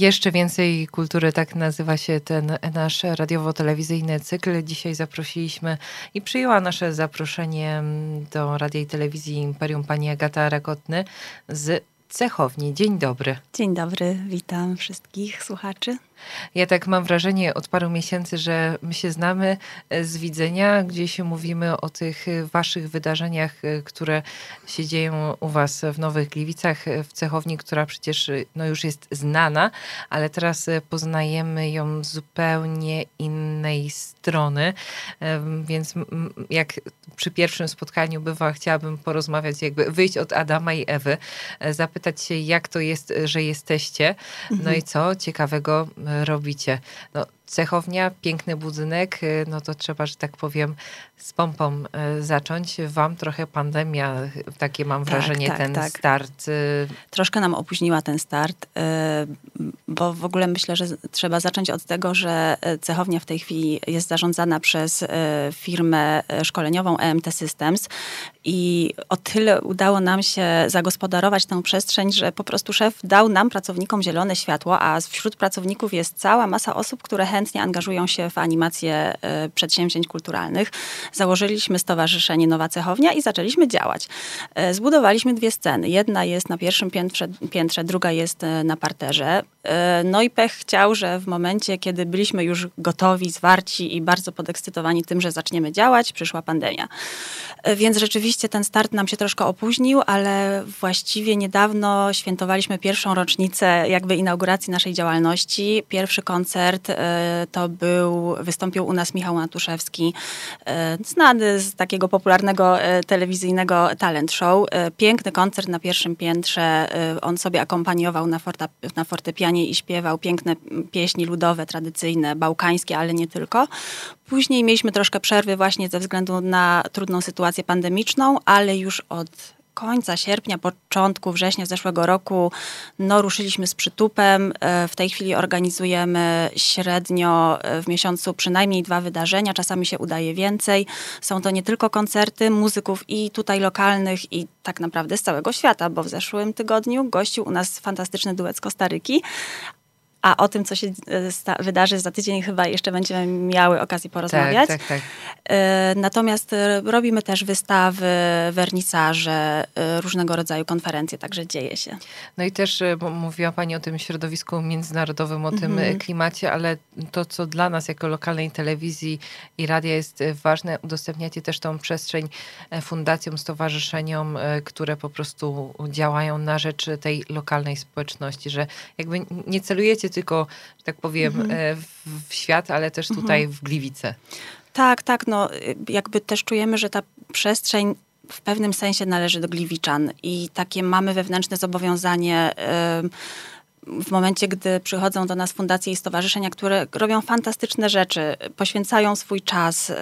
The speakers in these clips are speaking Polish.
Jeszcze więcej kultury, tak nazywa się ten nasz radiowo-telewizyjny cykl. Dzisiaj zaprosiliśmy i przyjęła nasze zaproszenie do radia i telewizji Imperium pani Agata Rakotny z Cechowni. Dzień dobry. Dzień dobry, witam wszystkich słuchaczy. Ja tak mam wrażenie od paru miesięcy, że my się znamy e, z widzenia, gdzieś mówimy o tych waszych wydarzeniach, e, które się dzieją u was w Nowych Gliwicach, e, w Cechowni, która przecież no, już jest znana, ale teraz poznajemy ją z zupełnie innej strony. Więc jak przy pierwszym spotkaniu bywa, chciałabym porozmawiać, jakby wyjść od Adama i Ewy, zapytać się, jak to jest, że jesteście. No mhm. i co ciekawego robicie. No, cechownia, piękny budynek, y, no to trzeba, że tak powiem, z pompą y, zacząć. Wam trochę pandemia, takie mam tak, wrażenie, tak, ten tak. start. Y, Troszkę nam opóźniła ten start, bo w ogóle myślę, że trzeba zacząć od tego, że cechownia w tej chwili jest zarządzana przez firmę szkoleniową EMT Systems i o tyle udało nam się zagospodarować tę przestrzeń, że po prostu szef dał nam, pracownikom, zielone światło, a wśród pracowników jest cała masa osób, które chętnie angażują się w animację e, przedsięwzięć kulturalnych. Założyliśmy Stowarzyszenie Nowa Cechownia i zaczęliśmy działać. E, zbudowaliśmy dwie sceny. Jedna jest na pierwszym piętrze, piętrze druga jest e, na parterze. No i pech chciał, że w momencie, kiedy byliśmy już gotowi, zwarci i bardzo podekscytowani tym, że zaczniemy działać, przyszła pandemia. Więc rzeczywiście ten start nam się troszkę opóźnił, ale właściwie niedawno świętowaliśmy pierwszą rocznicę jakby inauguracji naszej działalności. Pierwszy koncert to był, wystąpił u nas Michał Natuszewski, e, znany z takiego popularnego e, telewizyjnego talent show. E, piękny koncert na pierwszym piętrze. On sobie akompaniował na, forta, na fortepianie i śpiewał piękne pieśni ludowe, tradycyjne, bałkańskie, ale nie tylko. Później mieliśmy troszkę przerwy właśnie ze względu na trudną sytuację pandemiczną, ale już od końca sierpnia, początku września zeszłego roku no, ruszyliśmy z przytupem. E, w tej chwili organizujemy średnio e, w miesiącu przynajmniej dwa wydarzenia, czasami się udaje więcej. Są to nie tylko koncerty muzyków i tutaj lokalnych i tak naprawdę z całego świata, bo w zeszłym tygodniu gościł u nas fantastyczny duet z Kostaryki, a o tym, co się e, wydarzy za tydzień, chyba jeszcze będziemy miały okazję porozmawiać. Tak, tak, tak. E, natomiast e, robimy też wystawy, wernisaże, różnego rodzaju konferencje, także dzieje się. No i też mówiła Pani o tym środowisku międzynarodowym, o tym mhm. klimacie, ale to, co dla nas jako lokalnej telewizji i radia jest ważne, udostępniacie też tą przestrzeń fundacjom, stowarzyszeniom, które po prostu działają na rzecz tej lokalnej społeczności, że jakby nie celujecie tylko, że tak powiem, mhm. E, w, w, świat, ale też tutaj mhm. w Gliwice. Tak, tak. No, jakby też czujemy, że ta przestrzeń w pewnym sensie należy do Gliwiczan i takie mamy wewnętrzne zobowiązanie. w momencie, gdy przychodzą do nas fundacje i stowarzyszenia, które robią fantastyczne rzeczy, poświęcają swój czas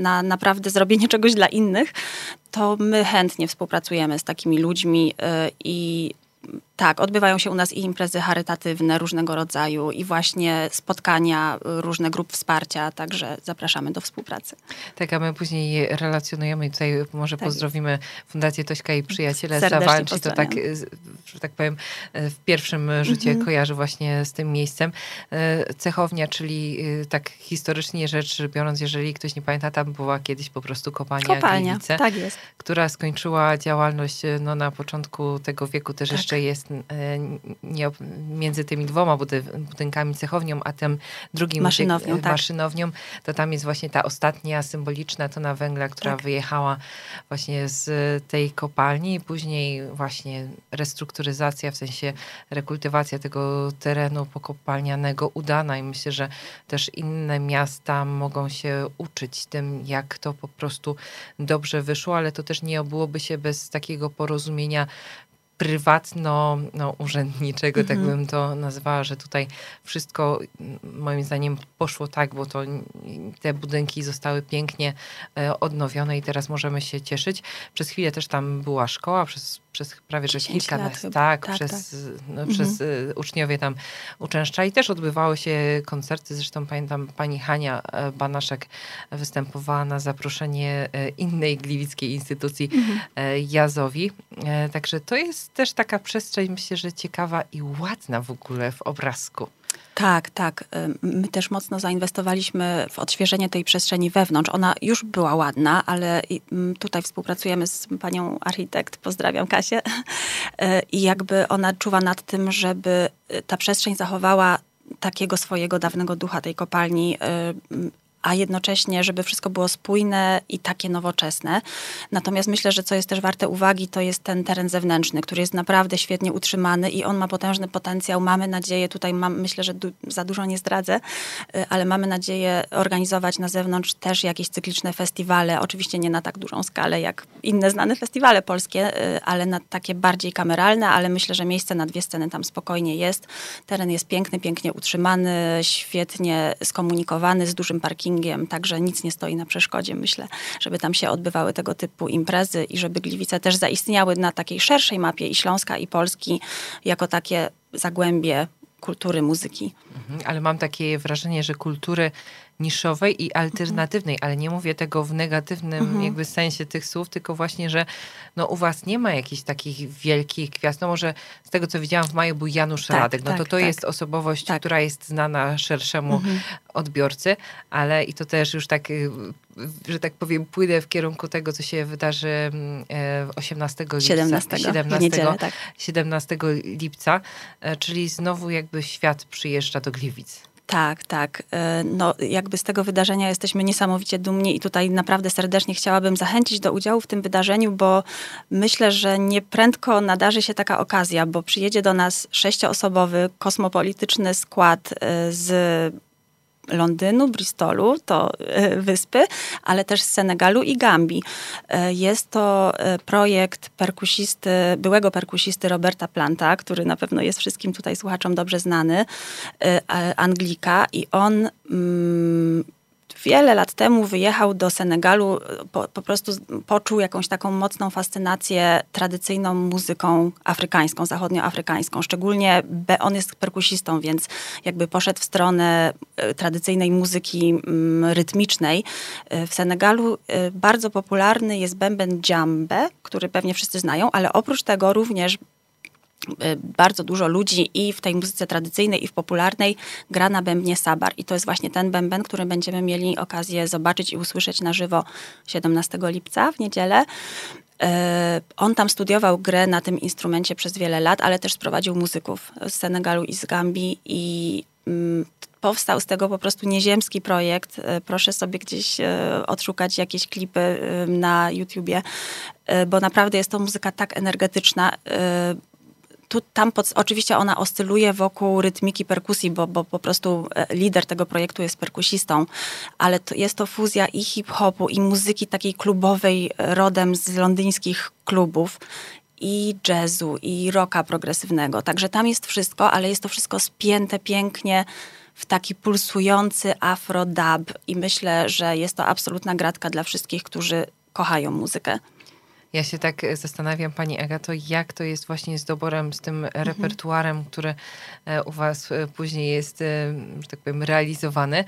na naprawdę zrobienie czegoś dla innych, to my chętnie współpracujemy z takimi ludźmi i tak, odbywają się u nas i imprezy charytatywne różnego rodzaju i właśnie spotkania, różne grup wsparcia, także zapraszamy do współpracy. Tak, a my później relacjonujemy i tutaj może tak. pozdrowimy Fundację Tośka i Przyjaciele Zawalczy. To tak, że tak powiem, w pierwszym rzucie mhm. kojarzy właśnie z tym miejscem. Cechownia, czyli y, tak historycznie rzecz biorąc, jeżeli ktoś nie pamięta, tam była kiedyś po prostu kopalnia, kopalnia Gliwice, tak jest. która skończyła działalność no, na początku tego wieku, też tak. jeszcze jest E, nie, między tymi dwoma budynkami, cechownią, a tym drugim maszynownią, tak. maszynownią, to tam jest właśnie ta ostatnia symboliczna tona węgla, która tak. wyjechała właśnie z tej kopalni i później właśnie restrukturyzacja, w sensie rekultywacja tego terenu pokopalnianego udana i myślę, że też inne miasta mogą się uczyć tym, jak to po prostu dobrze wyszło, ale to też nie obyłoby się bez takiego porozumienia prywatno-urzędniczego, no, tak mhm. bym to nazwała, że tutaj wszystko moim zdaniem poszło tak, bo to te budynki zostały pięknie e, odnowione i teraz możemy się cieszyć. Przez chwilę też tam była szkoła, przez przez prawie że 10 kilka lat lat, chyba. tak, Tak, przez, tak. No, Mhm. przez y, uczniowie tam uczęszczali. Też odbywały się koncerty, zresztą pamiętam pani Hania e, Banaszek występowała na zaproszenie e, innej gliwickiej instytucji Mhm. e, Jazowi. Także to jest też taka przestrzeń, myślę, że ciekawa i ładna w ogóle w obrazku. Tak, tak. Ym, My też mocno zainwestowaliśmy w odświeżenie tej przestrzeni wewnątrz. Ona już była ładna, ale ym, tutaj współpracujemy z panią architekt, pozdrawiam Kasię, Y, i jakby ona czuwa nad tym, żeby y, ta przestrzeń zachowała takiego swojego dawnego ducha tej kopalni, y, ym, a jednocześnie, żeby wszystko było spójne i takie nowoczesne. Natomiast myślę, że co jest też warte uwagi, to jest ten teren zewnętrzny, który jest naprawdę świetnie utrzymany i on ma potężny potencjał. Mamy nadzieję, tutaj mam, myślę, że du- za dużo nie zdradzę, y, ale mamy nadzieję organizować na zewnątrz też jakieś cykliczne festiwale. Oczywiście nie na tak dużą skalę jak inne znane festiwale polskie, y, ale na takie bardziej kameralne, ale myślę, że miejsce na dwie sceny tam spokojnie jest. Teren jest piękny, pięknie utrzymany, świetnie skomunikowany z dużym parkingiem, także nic nie stoi na przeszkodzie, myślę, żeby tam się odbywały tego typu imprezy i żeby Gliwice też zaistniały na takiej szerszej mapie i Śląska i Polski jako takie zagłębie kultury, muzyki. Mhm, Ale mam takie wrażenie, że kultury niszowej i alternatywnej, ale nie mówię tego w negatywnym Mhm. jakby sensie tych słów, tylko właśnie, że no u was nie ma jakichś takich wielkich gwiazd. No może z tego, co widziałam w maju był Janusz Tak, Radek, no to tak, to tak. jest osobowość, Tak. która jest znana szerszemu Mhm. odbiorcy, ale i to też już tak, y, że tak powiem, płynę w kierunku tego, co się wydarzy mm, e, 18 lipca. 17, 17 w niedzielę, tak. 17 lipca, e, czyli znowu jakby świat przyjeżdża do Gliwic. Tak, tak. E, No, jakby z tego wydarzenia jesteśmy niesamowicie dumni i tutaj naprawdę serdecznie chciałabym zachęcić do udziału w tym wydarzeniu, bo myślę, że nieprędko nadarzy się taka okazja, bo przyjedzie do nas sześcioosobowy kosmopolityczny skład e, z Londynu, Bristolu, to e, wyspy, ale też z Senegalu i Gambii. E, Jest to e, projekt perkusisty, byłego perkusisty Roberta Planta, który na pewno jest wszystkim tutaj słuchaczom dobrze znany, Anglika i on mm, wiele lat temu wyjechał do Senegalu, po, po prostu poczuł jakąś taką mocną fascynację tradycyjną muzyką afrykańską, zachodnioafrykańską. Szczególnie on jest perkusistą, więc jakby poszedł w stronę e, tradycyjnej muzyki mm, rytmicznej. E, W Senegalu e, bardzo popularny jest bęben djembe, który pewnie wszyscy znają, ale oprócz tego również bardzo dużo ludzi i w tej muzyce tradycyjnej, i w popularnej gra na bębnie sabar. I to jest właśnie ten bęben, który będziemy mieli okazję zobaczyć i usłyszeć na żywo 17 lipca w niedzielę. E, On tam studiował grę na tym instrumencie przez wiele lat, ale też sprowadził muzyków z Senegalu i z Gambii i mm, powstał z tego po prostu nieziemski projekt. E, Proszę sobie gdzieś odszukać jakieś klipy na YouTubie, bo naprawdę jest to muzyka tak energetyczna. Tu, tam pod, oczywiście ona oscyluje wokół rytmiki perkusji, bo, bo po prostu e, lider tego projektu jest perkusistą, ale to jest to fuzja i hip-hopu, i muzyki takiej klubowej e, rodem z londyńskich klubów i jazzu, i rocka progresywnego. Także tam jest wszystko, ale jest to wszystko spięte pięknie w taki pulsujący afro-dub i myślę, że jest to absolutna gratka dla wszystkich, którzy kochają muzykę. Ja się tak e, zastanawiam, Pani Agato, jak to jest właśnie z doborem, z tym repertuarem, który e, u Was e, później jest, że tak powiem, realizowany.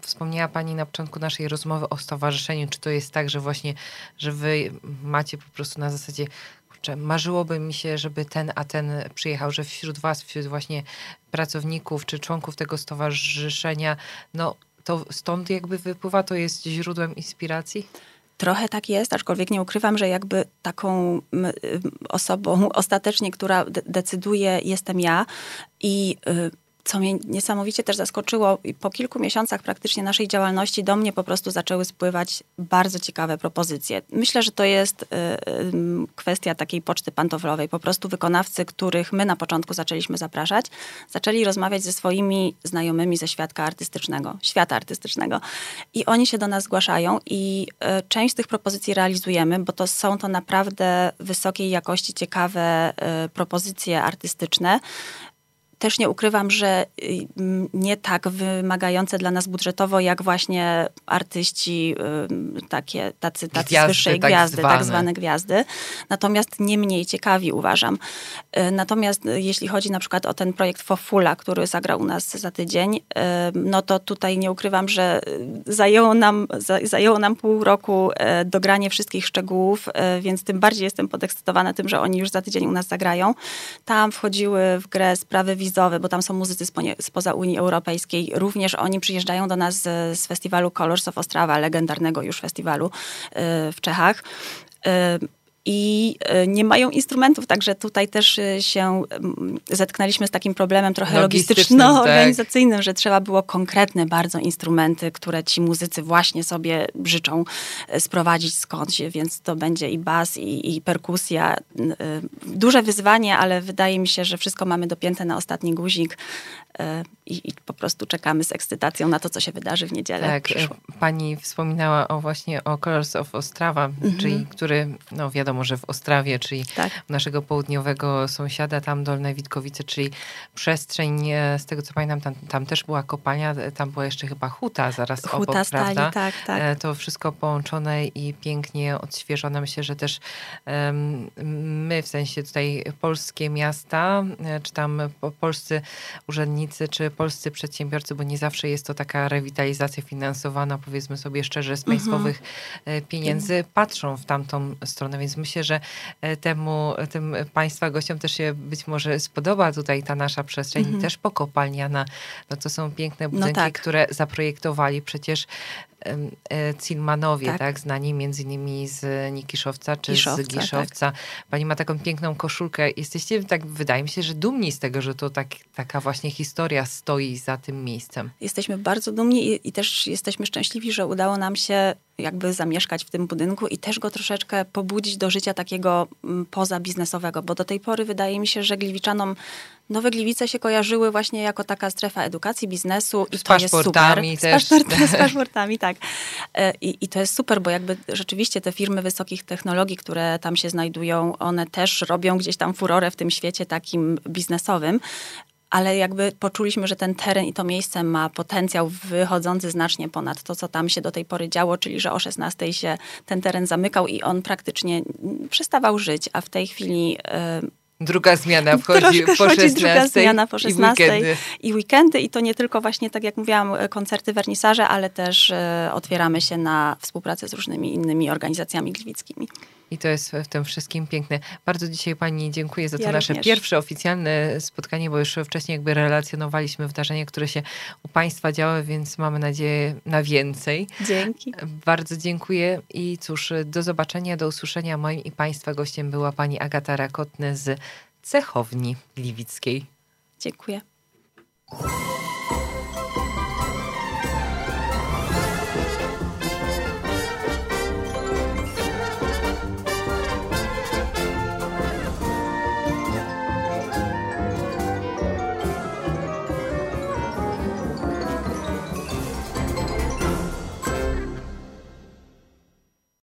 Wspomniała Pani na początku naszej rozmowy o stowarzyszeniu. Czy to jest tak, że właśnie, że Wy macie po prostu na zasadzie kurczę, marzyłoby mi się, żeby ten a ten przyjechał, że wśród Was, wśród właśnie pracowników czy członków tego stowarzyszenia, no to stąd jakby wypływa, to jest źródłem inspiracji? Trochę tak jest, aczkolwiek nie ukrywam, że jakby taką y, osobą ostatecznie, która de- decyduje, jestem ja. I y, co mnie niesamowicie też zaskoczyło, po kilku miesiącach praktycznie naszej działalności do mnie po prostu zaczęły spływać bardzo ciekawe propozycje. Myślę, że to jest y, kwestia takiej poczty pantoflowej. Po prostu wykonawcy, których my na początku zaczęliśmy zapraszać, zaczęli rozmawiać ze swoimi znajomymi ze świata artystycznego, świata artystycznego. I oni się do nas zgłaszają i y, część z tych propozycji realizujemy, bo to są to naprawdę wysokiej jakości, ciekawe y, propozycje artystyczne też nie ukrywam, że y, nie tak wymagające dla nas budżetowo, jak właśnie artyści, takie, tacy, tacy gwiazdy, z wyższej tak gwiazdy, zwane. tak zwane gwiazdy. Natomiast nie mniej ciekawi uważam. Y, natomiast jeśli chodzi na przykład o ten projekt Fofula, który zagrał u nas za tydzień, no to tutaj nie ukrywam, że zajęło nam, zajęło nam pół roku dogranie wszystkich szczegółów, więc tym bardziej jestem podekscytowana tym, że oni już za tydzień u nas zagrają. Tam wchodziły w grę sprawy bo tam są muzycy spoza Unii Europejskiej. Również oni przyjeżdżają do nas z, z festiwalu Colors of legendarnego już festiwalu y, w Czechach. I e, nie mają instrumentów, także tutaj też e, się zetknęliśmy z takim problemem trochę logistyczno-organizacyjnym, tak. że trzeba było konkretne bardzo instrumenty, które ci muzycy właśnie sobie życzą e, sprowadzić skądś, więc to będzie i bas, i, i perkusja. Duże wyzwanie, ale wydaje mi się, że wszystko mamy dopięte na ostatni guzik i, i po prostu czekamy z ekscytacją na to, co się wydarzy w niedzielę. Tak, pani wspominała o właśnie o Colors of Ostrava, mhm. czyli który, no wiadomo, wiadomo, że w Ostrawie, czyli tak. naszego południowego sąsiada, tam Dolne Witkowice, czyli przestrzeń, e, z tego co pamiętam, tam, tam też była kopalnia, tam była jeszcze chyba huta zaraz huta obok, stali, prawda? Tak, tak. E, to wszystko połączone i pięknie odświeżone. Myślę, że też um, my, w sensie tutaj polskie miasta, e, czy tam polscy urzędnicy, czy polscy przedsiębiorcy, bo nie zawsze jest to taka rewitalizacja finansowana, powiedzmy sobie szczerze, z mhm. państwowych mhm. pieniędzy, patrzą w tamtą stronę, więc myślę, że e, temu, tym Państwa gościom też się być może spodoba tutaj ta nasza przestrzeń, -hmm. też pokopalniana. No to są piękne no budynki, no tak. które zaprojektowali przecież e, Cilmanowie, tak. tak, znani między innymi z Nikiszowca czy Giszowca, z Giszowca. Tak. Pani ma taką piękną koszulkę. Jesteście, tak wydaje mi się, że dumni z tego, że to tak, taka właśnie historia stoi za tym miejscem. Jesteśmy bardzo dumni i, i też jesteśmy szczęśliwi, że udało nam się jakby zamieszkać w tym budynku i też go troszeczkę pobudzić do życia takiego mm, pozabiznesowego, bo do tej pory wydaje mi się, że Gliwiczanom Nowe Gliwice się kojarzyły właśnie jako taka strefa edukacji, biznesu i z to jest super. Też. Z, paszport, z paszportami, tak. E, I, I to jest super, bo jakby rzeczywiście te firmy wysokich technologii, które tam się znajdują, one też robią gdzieś tam furorę w tym świecie takim biznesowym, ale jakby poczuliśmy, że ten teren i to miejsce ma potencjał wychodzący znacznie ponad to, co tam się do tej pory działo, czyli że o 16 się ten teren zamykał i on praktycznie przestawał żyć, a w tej chwili y, Druga zmiana wchodzi po 16. druga zmiana po 16 i weekendy. i weekendy. I to nie tylko właśnie, tak jak mówiłam, koncerty, wernisaże, ale też e, otwieramy się na współpracę z różnymi innymi organizacjami gliwickimi. I to jest w tym wszystkim piękne. Bardzo dzisiaj Pani dziękuję za to ja nasze również. pierwsze oficjalne spotkanie, bo już wcześniej jakby relacjonowaliśmy wydarzenia, które się u Państwa działy, więc mamy nadzieję na więcej. Dzięki. Bardzo dziękuję i cóż, do zobaczenia, do usłyszenia. Moim i Państwa gościem była Pani Agata Rakotny z Cechowni Gliwickiej. Dziękuję.